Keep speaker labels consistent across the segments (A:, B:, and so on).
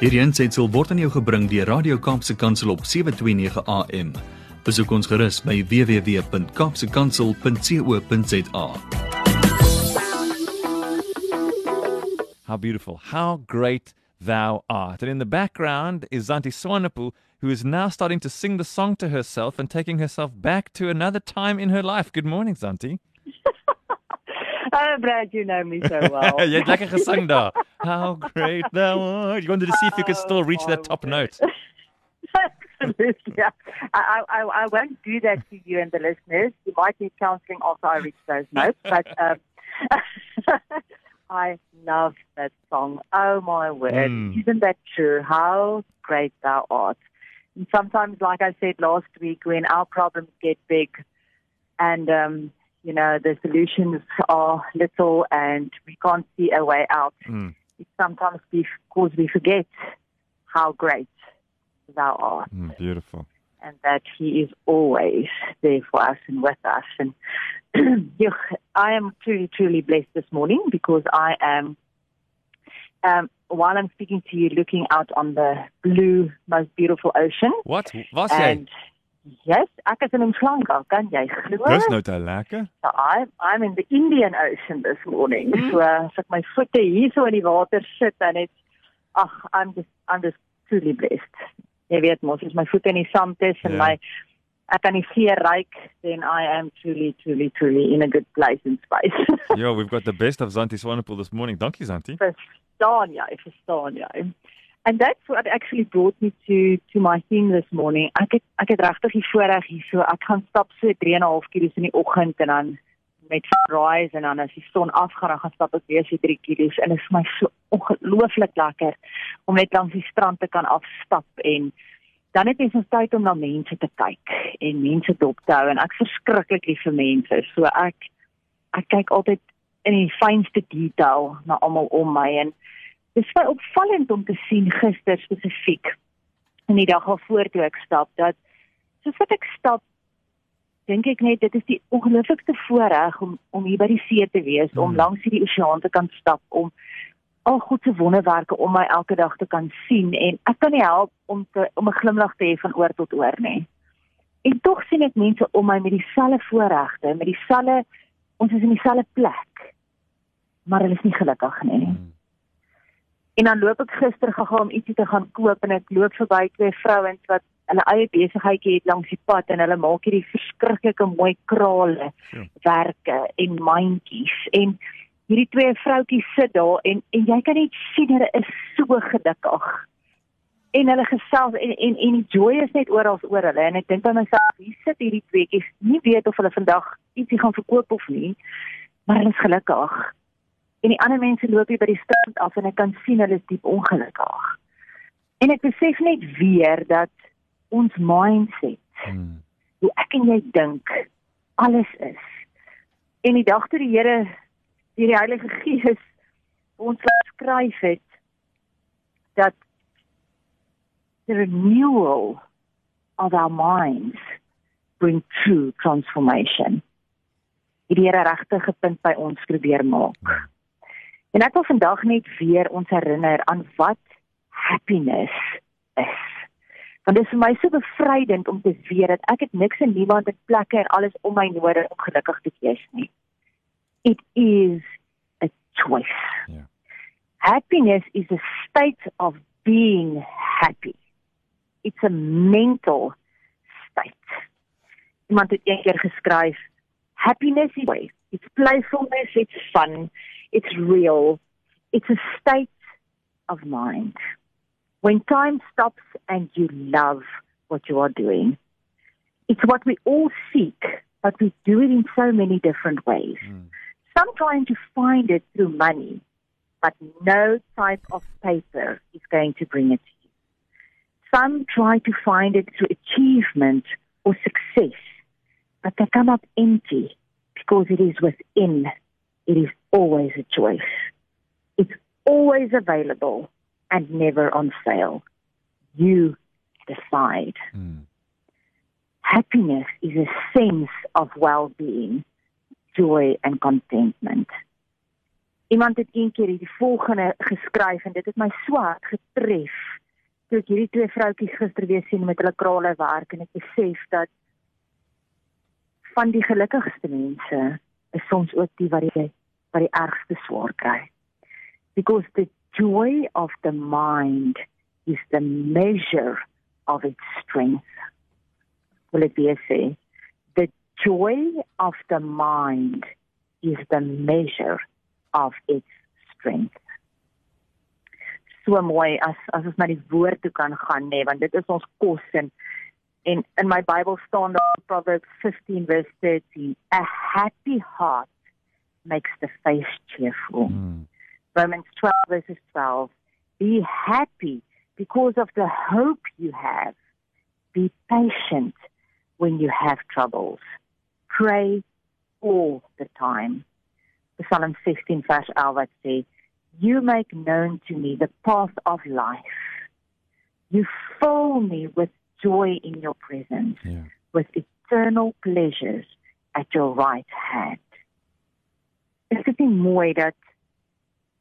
A: Hierdie aanseit sal word aan jou gebring deur Radio Kaapse Kansel op 7:29 AM. Besoek ons gerus by www.kapsekansel.co.za.
B: How beautiful. How great thou art. And in the background is Zanti Swanepoel, who is now starting to sing the song to herself and taking herself back to another time in her life. Good morning, Zanti.
C: Oh, Brad, you know me so well.
B: Jy het lekker gesing daar. How great thou art. You wanted to see if you could still reach that top note.
C: Absolutely. Yeah. I, I, I won't do that to you and the listeners. You might need counseling after I reach those notes. But um, I love that song. Oh, my word.
B: Mm.
C: Isn't that true? How great thou art. And sometimes, like I said last week, when our problems get big and, um, you know, the solutions are little and we can't see a way out,
B: Mm.
C: it's sometimes because we forget how great thou art
B: Mm, beautiful.
C: and that he is always there for us and with us. And I am truly, truly blessed this morning because I am, um, while I'm speaking to you, looking out on the blue, most beautiful ocean.
B: What? Was?
C: And yes, ek is in Umhlanga, kan jy glo?
B: Dis nou te lekker.
C: So I'm, I'm in the Indian Ocean this morning. So as ek my voete hier so in die water sit en dit ag, I'm just I'm just truly blessed. Jy weet mos, as my voete in die sand is en
B: Ja.
C: my ek kan die see ryk, then I am truly truly truly in a good place and space.
B: Yo, we've got the best of Zanti Swanepoel this morning. Dankie Zanti.
C: verstaan jy, verstaan jy. And that's what actually brought me to to my theme this morning. Ek het ek het regtig die voorreg hier so ek gaan stap so 3.5 km in die oggend en dan met rise en dan as die son afgaan dan gaan stap ek weer so 3 km en dit is vir my so ongelooflik lekker om net langs die strand te kan afstap en dan het mens ons tyd om na mense te kyk en mense dop te hou en ek verskriklik lief vir mense. So ek ek kyk altyd in die fynste detail na almal om my en dit baie opvallend om te sien gister spesifiek in die dag al voor toe ek stap dat soos wat ek stap dink ek net dit is die ongelooflikste voorreg om om hier by die see te wees, om
B: Mm.
C: langs hierdie oseaan te kan stap, om al God se wonderwerke om my elke dag te kan sien en ek kan nie help om te om 'n glimlag te hê van oor tot oor nie. En tog sien ek mense om my met dieselfde voorregte, met dieselfde ons is in dieselfde plek. Maar hulle is nie gelukkig nie.
B: Mm.
C: En dan loop ek gister gegaan om ietsie te gaan koop en ek loop verby twee vrouens wat hulle eie besigheidjie het langs die pad en hulle maak hierdie verskriklike mooi krale
B: Ja.
C: werke en mandjies en hierdie twee vroutjies sit daar en en jy kan net sien hulle is so gelukkig. En hulle gesels en en en die joy is net oral oor hulle en ek dink aan myself, hier sit hierdie tweeetjies, nie weet of hulle vandag ietsie gaan verkoop of nie, maar hulle is gelukkig. En die ander mense loop hier by die strand af en ek kan sien hulle is diep ongelukkig. En ek besef net weer dat ons mindset,
B: Mm.
C: hoe ek en jy dink, alles is. En die dag toe die Here deur die Heilige Gees ons laat skryf het dat the renewal of our minds bring true transformation. Die Here regtig 'n punt by ons probeer maak. En ek wil vandag net weer ons herinner aan wat happiness is. Want dit is vir my so bevrydend om te weet dat ek het niks en niemand en plekke en alles om my nodig om gelukkig te wees nie. It is a choice.
B: Ja.
C: Happiness is a state of being happy. It's a mental state. Iemand het eendag geskryf, happiness is joy. It's playfulness, it's fun, it's real. It's a state of mind. When time stops and you love what you are doing. It's what we all seek, but we do it in so many different ways.
B: Mm.
C: Some trying to find it through money, but no type of paper is going to bring it to you. Some try to find it through achievement or success, but they come up empty because it is within. It is always a choice. It's always available and never on sale. You decide.
B: Mm.
C: Happiness is a sense of well being, joy, and contentment. Iemand het eendag hierdie volgende geskryf en dit het my so hard getref. Toe ek hierdie twee vroutjies gister weer sien met hulle krale werk en ek besef dat van die gelukkigste mense is soms ook die wat die wat die ergste swaar kry. Because the joy of the mind is the measure of its strength. It be a say? The joy of the mind is the measure of its strength. So mooi as as ons na die woord toe kan gaan nê, nee, want dit is ons kos en en in my Bybel staan daar Proverbs 15 verse 13, a happy heart makes the face cheerful. Mm. Romans 12 verses 12, be happy because of the hope you have. Be patient when you have troubles. Pray all the time. Psalm 16 verse 11 says, You make known to me the path of life. You fill me with joy in your presence, yeah. with eternal pleasures at your right hand. Is dit nie mooi dat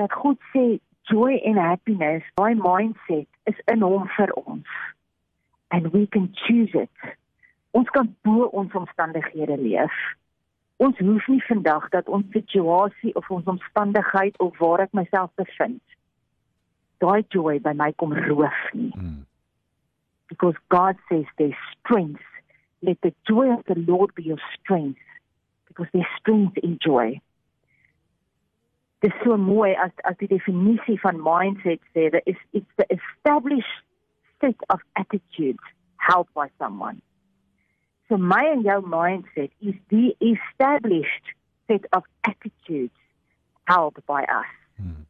C: dat God sê joy and happiness, my mindset is in hom vir ons. And we can choose it. Ons kan bo ons omstandighede leef. Ons hoef nie vandag dat ons situasie of ons omstandigheid of waar ek myself bevind daai joy by my kom roof nie. Mm. Because God says there's strength. Let the joy of the Lord be your strength because there's strength in joy. Dis so mooi as as die definisie van mindset sê that is it's the established set of attitudes held by someone. So my and your mindset is the established set of attitudes held by us. Hmm.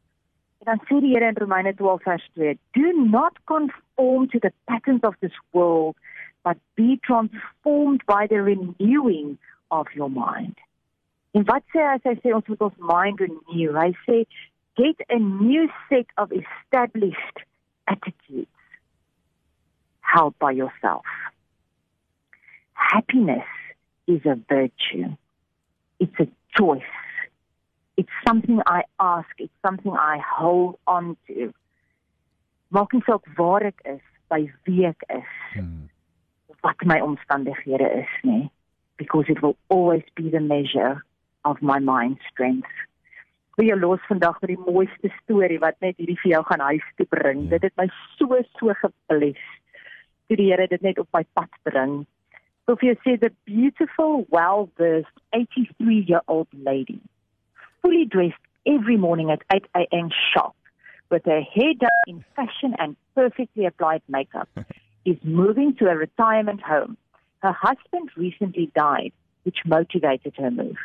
C: En dan sê die Here in Romeine 12 vers 2, do not conform to the patterns of this world, but be transformed by the renewing of your mind. En wat sê hy as hy sê ons moet ons mind renew? Hy sê get a new set of established attitudes held by yourself. Happiness is a virtue. It's a choice. It's something I ask, it's something I hold on to. Maak nie saak waar ek is, by wie ek is. Hmm. Wat my omstandighede is nie, because it will always be the measure of my mind strength. Wie jy los vandag met die mooiste storie wat net hierdie vir jou gaan huis toe bring. Ja. Dit het my so so gebless. Toe die Here dit net op my pad bring. So if you see the beautiful, well-versed 83-year-old lady, fully dressed every morning at 8 a.m. sharp, with her hair done in fashion and perfectly applied makeup, is moving to a retirement home. Her husband recently died, which motivated her move.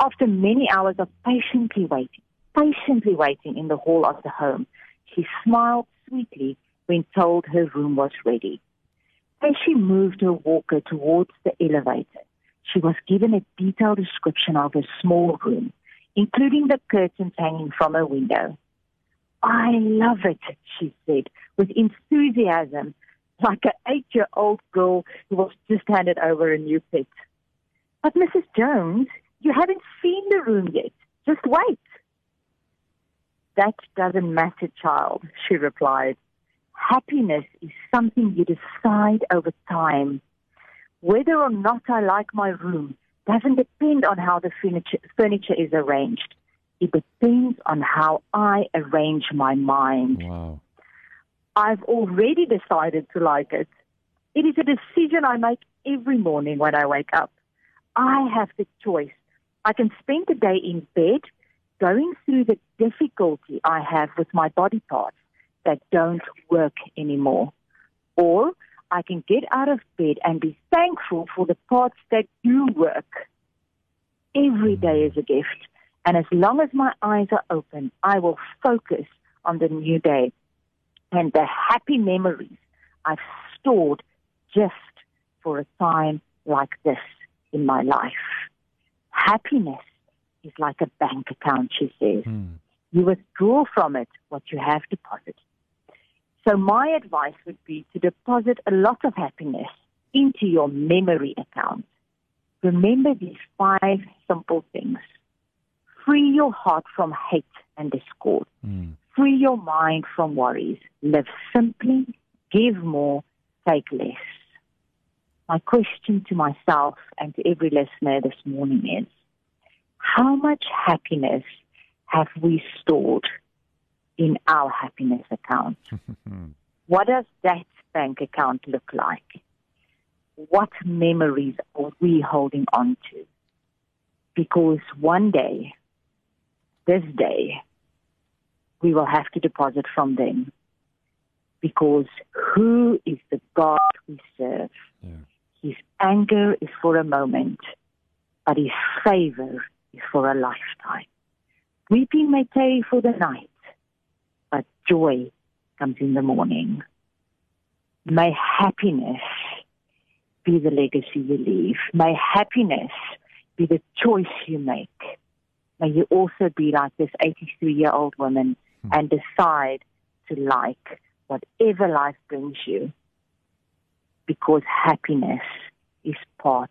C: After many hours of patiently waiting, patiently waiting in the hall of the home, she smiled sweetly when told her room was ready. As she moved her walker towards the elevator, she was given a detailed description of her small room, including the curtains hanging from her window. I love it, she said with enthusiasm, like an eight year old girl who was just handed over a new pet. But Mrs. Jones, you haven't seen the room yet. Just wait. That doesn't matter, child, she replied. Happiness is something you decide over time. Whether or not I like my room doesn't depend on how the furniture, furniture is arranged. It depends on how I arrange my mind. Wow. I've already decided to like it. It is a decision I make every morning when I wake up. I have the choice I can spend the day in bed going through the difficulty I have with my body parts that don't work anymore. Or I can get out of bed and be thankful for the parts that do work. Every hmm. day is a gift. And as long as my eyes are open, I will focus on the new day and the happy memories I've stored just for a time like this in my life happiness is like a bank account, she says. Mm. You withdraw from it what you have deposited. So my advice would be to deposit a lot of happiness into your memory account. Remember these five simple things. Free your heart from hate and discord.
B: Mm.
C: Free your mind from worries. Live simply, give more, take less. My question to myself and to every listener this morning is how much happiness have we stored in our happiness account? what does that bank account look like? What memories are we holding on to? Because one day, this day, we will have to deposit from them. Because who is the God we serve?
B: Yeah.
C: His anger is for a moment, but his favor is for a lifetime. Weeping may tarry for the night, but joy comes in the morning. May happiness be the legacy you leave. May happiness be the choice you make. May you also be like this 83 year old woman hmm. and decide to like whatever life brings you because happiness is part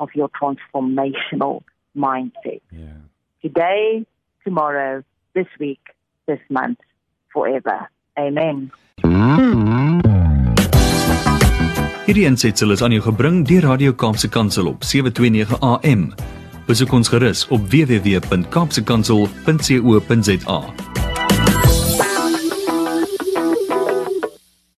C: of your transformational mindset.
B: Yeah.
C: Today, tomorrow, this week, this month, forever. Amen.
A: Hierdie aansetsel is aan jou gebring deur Radio Kaapse Kansel op 729 AM. Besoek ons gerus op www.kaapsekansel.co.za.